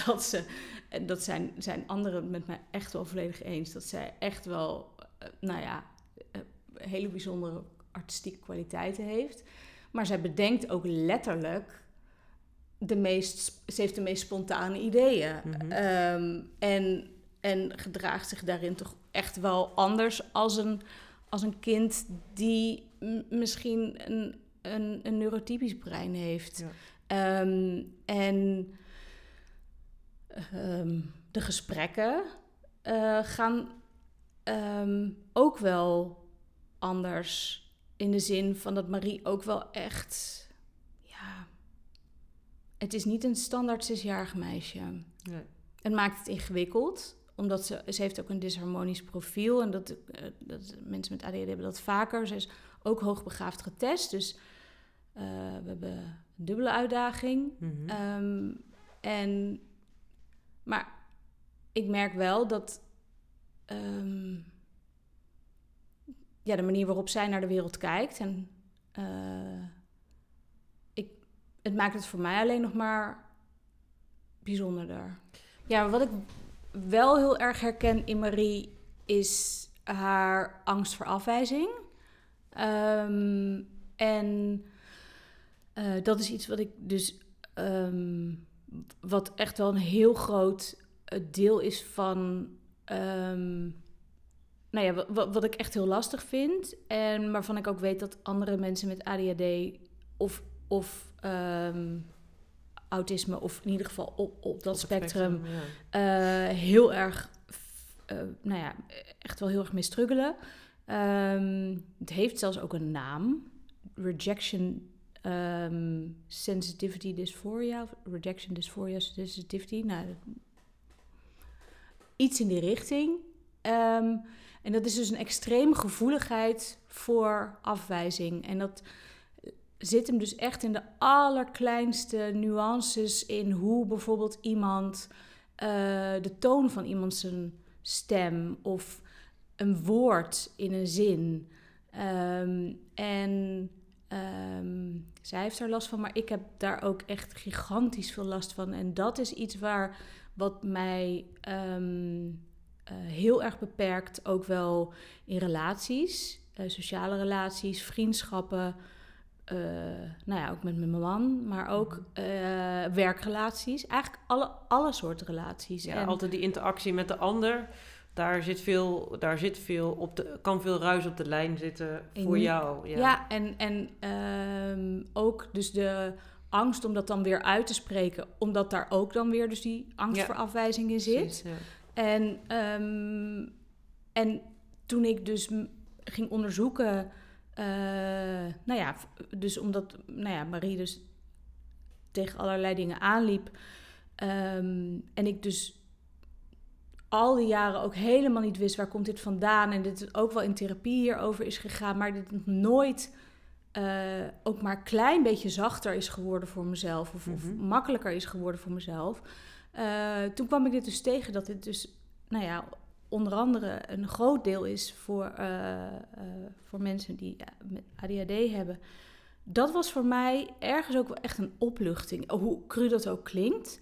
dat ze, en dat zijn, zijn anderen met mij echt wel volledig eens, dat zij echt wel, eh, nou ja, eh, hele bijzondere artistieke kwaliteiten heeft. Maar zij bedenkt ook letterlijk de meest, ze heeft de meest spontane ideeën. Ehm, en, en gedraagt zich daarin toch echt wel anders als een, als een kind die misschien een, een, een neurotypisch brein heeft. Ja. Ehm, en ehm, de gesprekken eh, gaan ehm, ook wel anders. In de zin van dat Marie ook wel echt. Ja. Het is niet een standaard zesjarig meisje. nee. Het maakt het ingewikkeld, omdat ze, ze heeft ook een disharmonisch profiel. En dat, eh, dat mensen met ADHD hebben dat vaker. Ze is ook hoogbegaafd getest, dus eh, we hebben een dubbele uitdaging. Mhm. Ehm, en, maar ik merk wel dat ehm, ja, de manier waarop zij naar de wereld kijkt. En eh, ik, het maakt het voor mij alleen nog maar bijzonderder. Ja, wat ik wel heel erg herken in Marie is haar angst voor afwijzing. Ehm, en eh, dat is iets wat ik dus. ehm, wat echt wel een heel groot eh, deel is van. ehm, nou ja, wat, wat ik echt heel lastig vind. En waarvan ik ook weet dat andere mensen met ADHD of, of autisme, of in ieder geval op, op dat Op spectrum, ja. eh, heel erg, eh, nou ja, echt wel heel erg mee struggelen. Ehm, het heeft zelfs ook een naam. Rejection ehm, Sensitivity Dysphoria. Of rejection Dysphoria Sensitivity. Nou, iets in die richting. Ehm, en dat is dus een extreme gevoeligheid voor afwijzing. En dat zit hem dus echt in de allerkleinste nuances in hoe bijvoorbeeld iemand uh, de toon van iemand zijn stem of een woord in een zin. Um, en um, zij heeft er last van, maar ik heb daar ook echt gigantisch veel last van. En dat is iets waar wat mij um, uh, heel erg beperkt, ook wel in relaties, uh, sociale relaties, vriendschappen. Uh, nou ja, ook met mijn man, maar ook uh, werkrelaties. Eigenlijk alle, alle soorten relaties. Ja, en, altijd die interactie met de ander. Daar zit veel, daar zit veel op de, kan veel ruis op de lijn zitten voor jou. Ja, ja en, en um, ook dus de angst om dat dan weer uit te spreken, omdat daar ook dan weer dus die angst ja. voor afwijzing in zit. Precies, ja. En, um, en toen ik dus ging onderzoeken, uh, nou ja, dus omdat nou ja, Marie dus tegen allerlei dingen aanliep. Um, en ik dus al die jaren ook helemaal niet wist waar komt dit vandaan. En dit ook wel in therapie hierover is gegaan, maar dit nog nooit uh, ook maar een klein beetje zachter is geworden voor mezelf. Of, mm -hmm. of makkelijker is geworden voor mezelf. Uh, toen kwam ik dit dus tegen dat dit dus, nou ja, onder andere een groot deel is voor, uh, voor mensen die met ADHD hebben. Dat was voor mij ergens ook wel echt een opluchting. Hoe cru dat ook klinkt.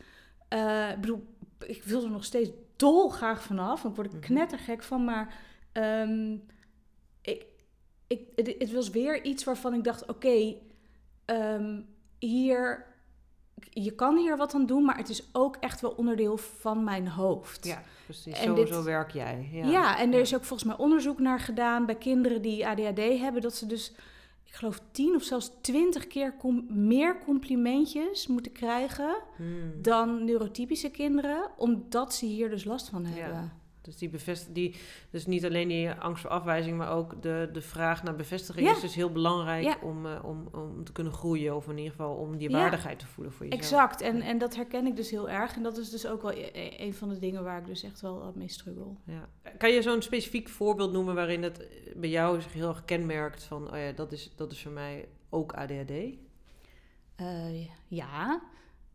ik bedoel, ik wil er nog steeds dolgraag vanaf. Ik word er knettergek van. Maar um, ik, ik, het, het, was weer iets waarvan ik dacht: oké, okay, um, hier. Je kan hier wat aan doen, maar het is ook echt wel onderdeel van mijn hoofd. Ja, precies. En zo, dit, werk jij. Ja, ja en er is ook volgens mij onderzoek naar gedaan bij kinderen die ADHD hebben, dat ze dus ik geloof tien of zelfs twintig keer com meer complimentjes moeten krijgen hmm. dan neurotypische kinderen, omdat ze hier dus last van hebben. Ja. Dus, die bevest die, dus niet alleen die angst voor afwijzing, maar ook de, de vraag naar bevestiging ja. is dus heel belangrijk ja. om, uh, om, om te kunnen groeien. Of in ieder geval om die waardigheid te voelen voor jezelf. Exact, en, en dat herken ik dus heel erg. En dat is dus ook wel e een van de dingen waar ik dus echt wel mee struggle. Ja. Kan je zo'n specifiek voorbeeld noemen waarin het bij jou zich heel erg kenmerkt van, oh ja, dat is, dat is voor mij ook ADHD? Uh, ja.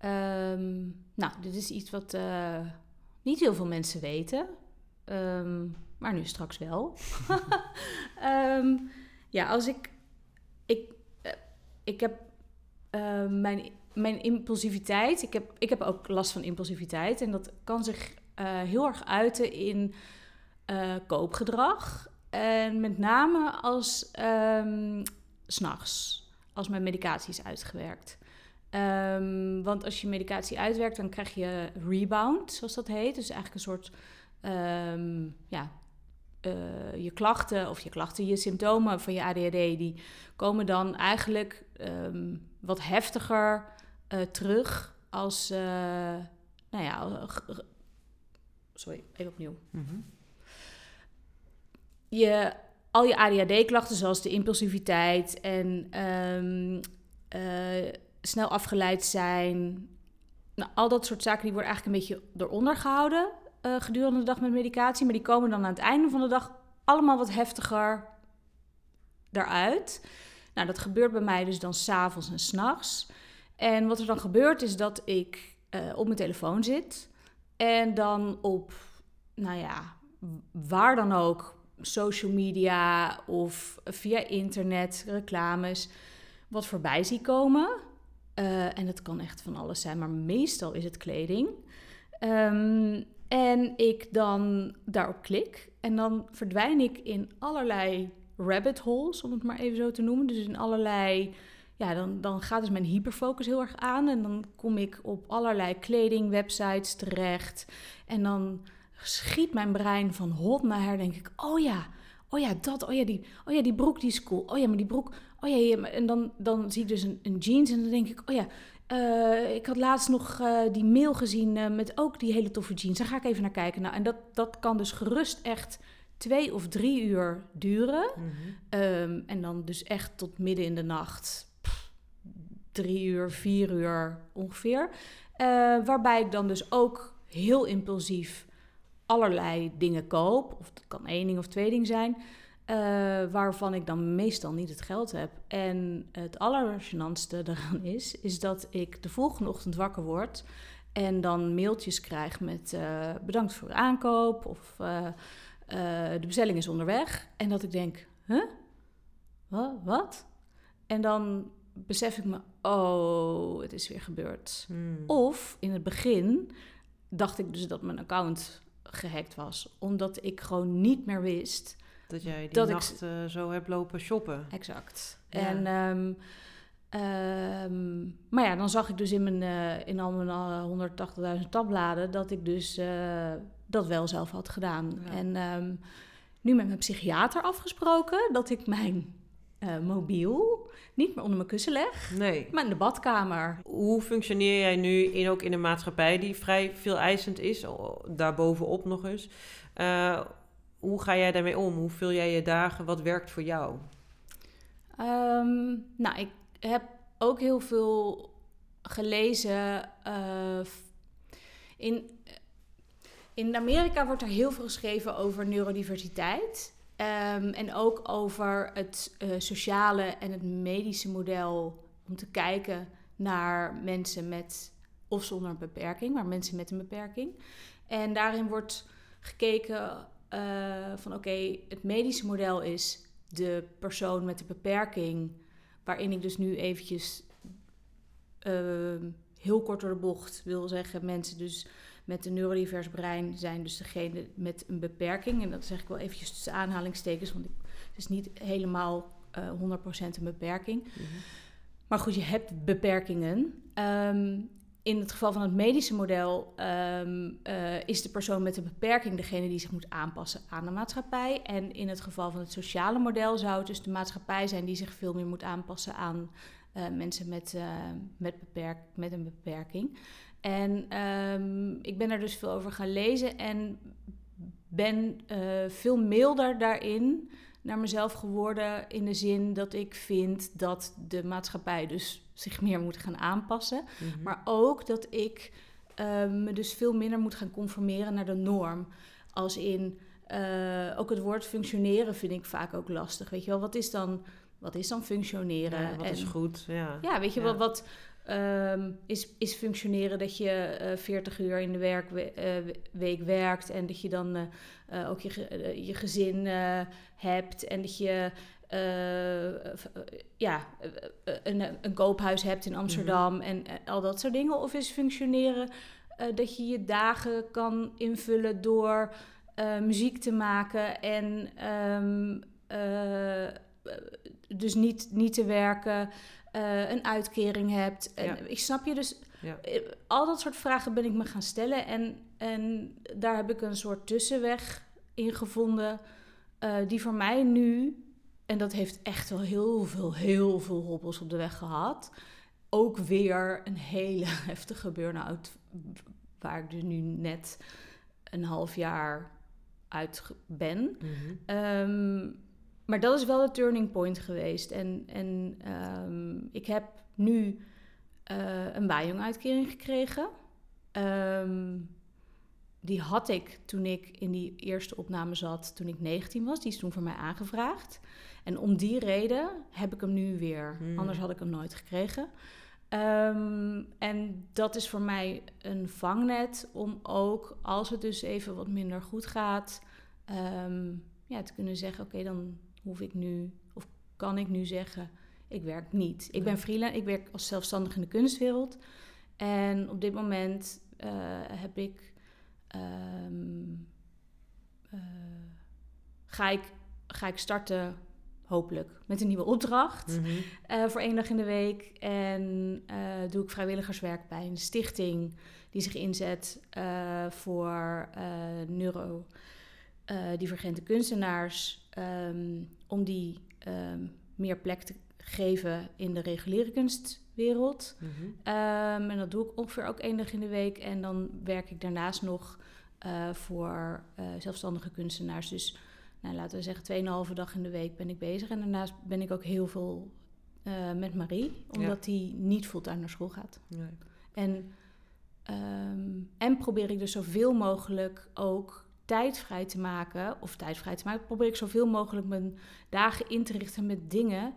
Um, nou, dit is iets wat uh, niet heel veel mensen weten. Um, maar nu straks wel. um, ja, als ik. Ik, uh, ik heb uh, mijn, mijn impulsiviteit. Ik heb, ik heb ook last van impulsiviteit. En dat kan zich uh, heel erg uiten in koopgedrag. En met name als. Um, s'nachts. Als mijn medicatie is uitgewerkt. Want als je medicatie uitwerkt, dan krijg je rebound, zoals dat heet. Dus eigenlijk een soort um, ja, uh, je klachten of je klachten, je symptomen van je ADHD, die komen dan eigenlijk um, wat heftiger uh, terug als, uh, nou ja, sorry, even opnieuw. Mm -hmm. Je, al je ADHD-klachten, zoals de impulsiviteit en um, snel afgeleid zijn, nou, al dat soort zaken, die worden eigenlijk een beetje eronder gehouden uh, gedurende de dag met medicatie. Maar die komen dan aan het einde van de dag allemaal wat heftiger eruit. Nou, dat gebeurt bij mij dus dan s'avonds en s'nachts. En wat er dan gebeurt is dat ik uh, op mijn telefoon zit. En dan op, nou ja, waar dan ook, social media of via internet, reclames, wat voorbij zie komen. Uh, en dat kan echt van alles zijn, maar meestal is het kleding. Um, en ik dan daarop klik. En dan verdwijn ik in allerlei rabbit holes, om het maar even zo te noemen. Dus in allerlei. Ja, dan, dan gaat dus mijn hyperfocus heel erg aan. En dan kom ik op allerlei kledingwebsites terecht. En dan schiet mijn brein van hot naar her. Denk ik, oh ja, oh ja, dat, oh ja, die, oh ja, die broek die is cool. Oh ja, maar die broek, oh ja, en dan, dan zie ik dus een, een jeans en dan denk ik, oh ja, uh, ik had laatst nog uh, die mail gezien uh, met ook die hele toffe jeans. Daar ga ik even naar kijken. Nou, en dat, dat kan dus gerust echt twee of drie uur duren. Mm -hmm. um, en dan dus echt tot midden in de nacht. Pff, drie uur, vier uur ongeveer. waarbij ik dan dus ook heel impulsief allerlei dingen koop, of het kan één ding of twee dingen zijn, eh, waarvan ik dan meestal niet het geld heb. En het allergenantste eraan is, is dat ik de volgende ochtend wakker word en dan mailtjes krijg met eh, bedankt voor de aankoop of eh, de bestelling is onderweg. En dat ik denk, huh? Wat? Wat? En dan besef ik me, oh, het is weer gebeurd. Hmm. Of in het begin dacht ik dus dat mijn account gehackt was, omdat ik gewoon niet meer wist. Dat jij die dat ik- nacht eh, zo hebt lopen shoppen. Exact. Ja. En, ehm, ehm, maar ja, dan zag ik dus in, mijn, eh, in al mijn eh, 180.000 tabbladen dat ik dus eh, dat wel zelf had gedaan. Ja. En ehm, nu met mijn psychiater afgesproken dat ik mijn eh, mobiel niet meer onder mijn kussen leg, Nee. maar in de badkamer. Hoe functioneer jij nu in, ook in een maatschappij die vrij veel eisend is, daarbovenop nog eens? Eh, hoe ga jij daarmee om? Hoe vul jij je dagen? Wat werkt voor jou? Ehm, nou, ik heb ook heel veel gelezen. eh, in, in Amerika wordt er heel veel geschreven over neurodiversiteit. Ehm, en ook over het eh, sociale en het medische model om te kijken naar mensen met of zonder een beperking, maar mensen met een beperking. En daarin wordt gekeken eh, van oké, het medische model is de persoon met de beperking, waarin ik dus nu eventjes ehm, heel kort door de bocht wil zeggen, mensen dus met een neurodivers brein zijn dus degene met een beperking. En dat zeg ik wel eventjes tussen aanhalingstekens, want het is niet helemaal eh 100% een beperking. Maar goed, je hebt beperkingen. Ehm, in het geval van het medische model ehm, eh, is de persoon met een beperking degene die zich moet aanpassen aan de maatschappij. En in het geval van het sociale model zou het dus de maatschappij zijn die zich veel meer moet aanpassen aan eh, mensen met, eh, met, beperk, met een beperking. En ehm, ik ben er dus veel over gaan lezen en ben veel milder daarin naar mezelf geworden in de zin dat ik vind dat de maatschappij dus zich meer moet gaan aanpassen. Mhm. Maar ook dat ik eh, me dus veel minder moet gaan conformeren naar de norm. Als in, eh, ook het woord functioneren vind ik vaak ook lastig. Weet je wel, wat is dan, wat is dan functioneren? Ja, wat is goed? Ja, ja, weet je Ja. wel, wat ehm, is, is functioneren dat je eh 40 uur in de werkweek werkt en dat je dan eh, eh, ook je, eh, je gezin eh, hebt en dat je eh, eh, ja, eh, eh, een, een koophuis hebt in Amsterdam en eh, al dat soort dingen? Of is functioneren eh, dat je je dagen kan invullen door eh, muziek te maken en ehm, eh, eh, dus niet, niet te werken, eh, een uitkering hebt. En Ja. Ik snap je dus. Ja. eh, Al dat soort vragen ben ik me gaan stellen. En, en daar heb ik een soort tussenweg in gevonden. eh, die voor mij nu, en dat heeft echt wel heel veel, heel veel hobbels op de weg gehad. Ook weer een hele heftige burn-out. Waar ik dus nu net een half jaar uit ben. Mhm. Ehm, maar dat is wel de turning point geweest. En, en ehm, ik heb nu eh, een bijjong-uitkering gekregen. Ehm, die had ik toen ik in die eerste opname zat, toen ik 19 was. Die is toen voor mij aangevraagd. En om die reden heb ik hem nu weer. Hmm. Anders had ik hem nooit gekregen. Ehm, en dat is voor mij een vangnet om ook, als het dus even wat minder goed gaat, ja, te kunnen zeggen: Oké, dan hoef ik nu, of kan ik nu zeggen: Ik werk niet. Ik ben freelance, ik werk als zelfstandig in de kunstwereld. En op dit moment eh, heb ik. ehm, eh, ga, ik, ga ik starten, hopelijk, met een nieuwe opdracht. Mhm. Eh, voor één dag in de week. En doe ik vrijwilligerswerk bij een stichting die zich inzet eh, voor eh neuro eh, divergente kunstenaars. Ehm, om die ehm, meer plek te geven in de reguliere kunstwereld. Mhm. Ehm, en dat doe ik ongeveer ook één dag in de week. En dan werk ik daarnaast nog eh, voor eh, zelfstandige kunstenaars. Dus nou, laten we zeggen, 2,5 dag in de week ben ik bezig. En daarnaast ben ik ook heel veel eh, met Marie, omdat die niet fulltime naar school gaat. Nee. En, en probeer ik dus zoveel mogelijk ook tijd vrij te maken, of tijd vrij te maken, probeer ik zoveel mogelijk mijn dagen in te richten met dingen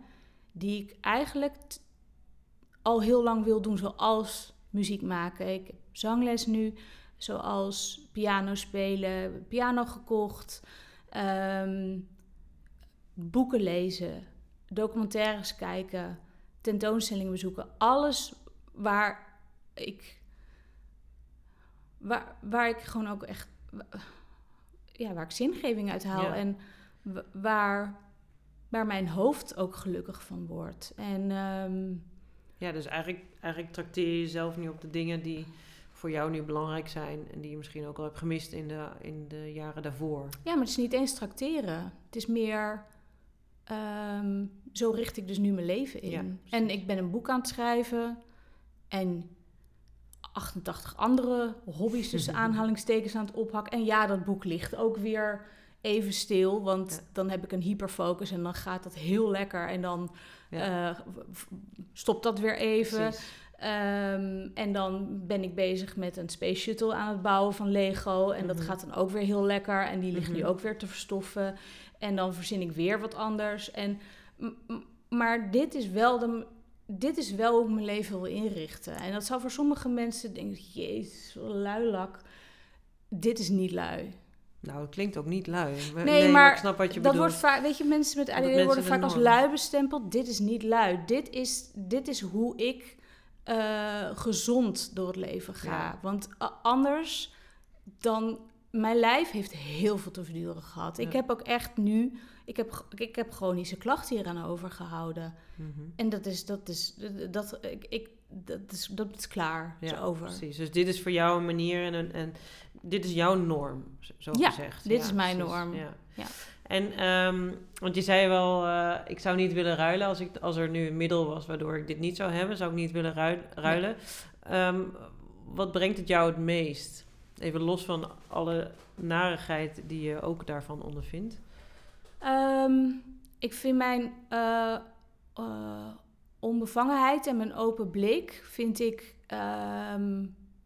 die ik eigenlijk al heel lang wil doen, zoals muziek maken. Ik heb zangles nu, zoals piano spelen, piano gekocht, ehm, boeken lezen, documentaires kijken, tentoonstellingen bezoeken. Alles waar ik, waar, waar ik gewoon ook echt, ja, waar ik zingeving uit haal en waar, waar mijn hoofd ook gelukkig van wordt. En ehm, ja, dus eigenlijk, eigenlijk trakteer je jezelf nu op de dingen die voor jou nu belangrijk zijn en die je misschien ook al hebt gemist in de, in de jaren daarvoor. Ja, maar het is niet eens tracteren. Het is meer, ehm, zo richt ik dus nu mijn leven in. en ik ben een boek aan het schrijven en 88 andere hobby's tussen aanhalingstekens aan het ophakken. En ja, dat boek ligt ook weer even stil, want dan heb ik een hyperfocus en dan gaat dat heel lekker en dan ja. Uh, stop dat weer even. Um, en dan ben ik bezig met een space shuttle aan het bouwen van Lego. En dat mhm. gaat dan ook weer heel lekker. En die ligt nu mhm. ook weer te verstoffen. En dan verzin ik weer wat anders. En, maar dit is wel de, dit is wel hoe ik mijn leven wil inrichten. En dat zou voor sommige mensen denken, jezus, luilak. Dit is niet lui. Nou, het klinkt ook niet lui. Nee, nee maar, ik snap wat je dat bedoelt. Wordt vaak, weet je, mensen met ADD worden vaak als lui bestempeld. Dit is niet lui. Dit is, dit is hoe ik uh, gezond door het leven ga. Want anders dan... Mijn lijf heeft heel veel te verduren gehad. Ik heb ook echt nu... Ik heb, ik heb chronische klachten hier aan overgehouden. Mm En dat is... Dat is, dat, ik, ik, dat is, dat is klaar. Ja, is over. precies. Dus dit is voor jou een manier en, en dit is jouw norm, zo ja, gezegd. dit is mijn norm. Ja. ja. En, um, want je zei wel, uh, ik zou niet willen ruilen als, ik, als er nu een middel was waardoor ik dit niet zou hebben, zou ik niet willen ruilen. Um, wat brengt het jou het meest? Even los van alle narigheid die je ook daarvan ondervindt. Um, ik vind mijn uh, uh, onbevangenheid en mijn open blik, vind ik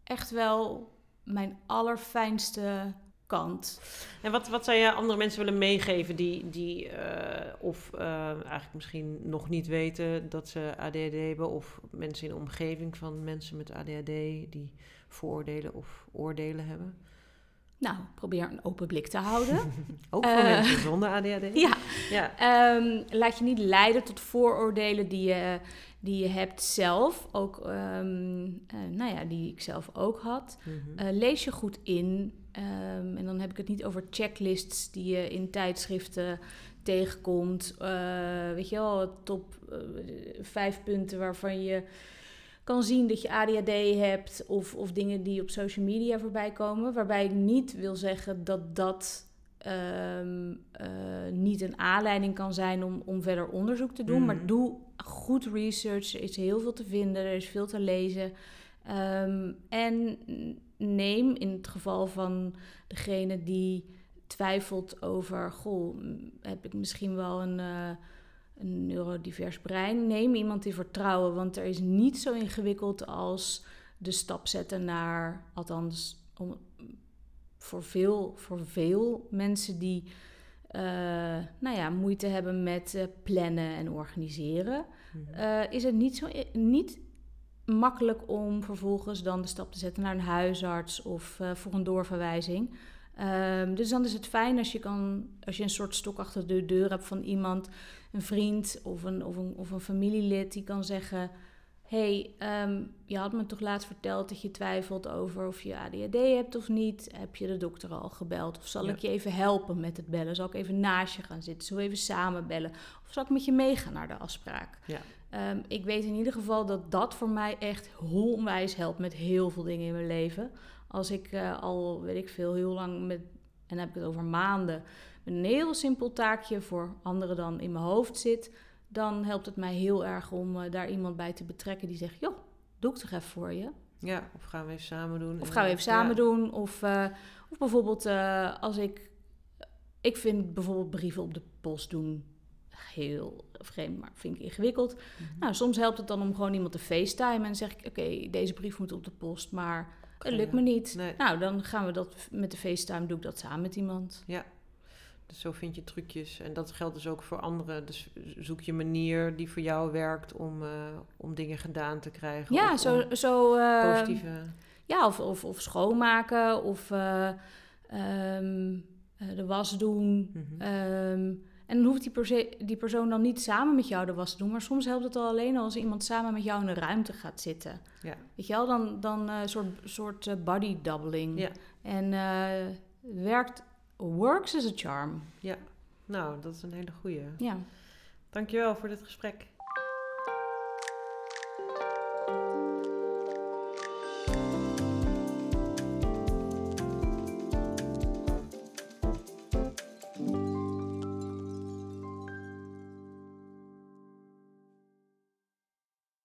echt wel mijn allerfijnste kant. En wat, wat zou je andere mensen willen meegeven die, die uh, of eigenlijk misschien nog niet weten dat ze ADHD hebben, of mensen in de omgeving van mensen met ADHD die vooroordelen of oordelen hebben? Nou, probeer een open blik te houden. Ook voor uh, mensen zonder ADHD? Ja. ja. Um, laat je niet leiden tot vooroordelen die je, die je hebt zelf. Ook, um, nou ja, die ik zelf ook had. Mm -hmm. lees je goed in. Um, en dan heb ik het niet over checklists die je in tijdschriften tegenkomt. Weet je wel, top vijf punten waarvan je kan zien dat je ADHD hebt. Of, of dingen die op social media voorbij komen. Waarbij ik niet wil zeggen dat dat um, uh, niet een aanleiding kan zijn om, om verder onderzoek te doen. Mm. Maar doe goed research. Er is heel veel te vinden, er is veel te lezen. Um, en neem in het geval van degene die twijfelt over, goh, heb ik misschien wel een, uh, een neurodivers brein? Neem iemand die vertrouwen, want er is niet zo ingewikkeld als de stap zetten naar, althans om, voor, veel, voor veel mensen die uh, nou ja, moeite hebben met uh, plannen en organiseren, uh, is het niet, zo, niet makkelijk om vervolgens dan de stap te zetten naar een huisarts of voor een doorverwijzing. Um, dus dan is het fijn als je, kan, als je een soort stok achter de deur hebt van iemand, een vriend of een, of een, of een familielid die kan zeggen: hey, um, je had me toch laatst verteld dat je twijfelt over of je ADHD hebt of niet. Heb je de dokter al gebeld? Of zal ik je even helpen met het bellen? Zal ik even naast je gaan zitten? Zullen we even samen bellen? Of zal ik met je meegaan naar de afspraak? Ja. Um, ik weet in ieder geval dat dat voor mij echt onwijs helpt met heel veel dingen in mijn leven. Als ik uh, al, weet ik veel, heel lang met, en dan heb ik het over maanden, een heel simpel taakje voor anderen dan in mijn hoofd zit, dan helpt het mij heel erg om uh, daar iemand bij te betrekken die zegt, joh, doe ik toch even voor je. Ja, of gaan we even samen doen. Of gaan we even samen ja. doen. Of, uh, of bijvoorbeeld als ik, ik vind bijvoorbeeld brieven op de post doen heel vreemd, maar vind ik ingewikkeld. Mhm. Nou, soms helpt het dan om gewoon iemand te facetimen en zeg ik: Oké, deze brief moet op de post, maar Het lukt me niet. Nee. Nou, dan gaan we dat met de FaceTime, doe ik dat samen met iemand. Dus zo vind je trucjes. En dat geldt dus ook voor anderen. Dus zoek je manier die voor jou werkt om, eh, om dingen gedaan te krijgen. Ja, zo... zo eh, positieve... Ja, of, of, of schoonmaken, of eh, ehm, eh, de was doen. Mhm. Ehm, en dan hoeft die, perse- die persoon dan niet samen met jou de was te doen. Maar soms helpt het al alleen al als iemand samen met jou in een ruimte gaat zitten. Ja. Weet je wel, dan, dan een soort, soort eh, body doubling. Ja. En werkt, works as a charm. Nou, dat is een hele goeie. Ja. Dankjewel voor dit gesprek.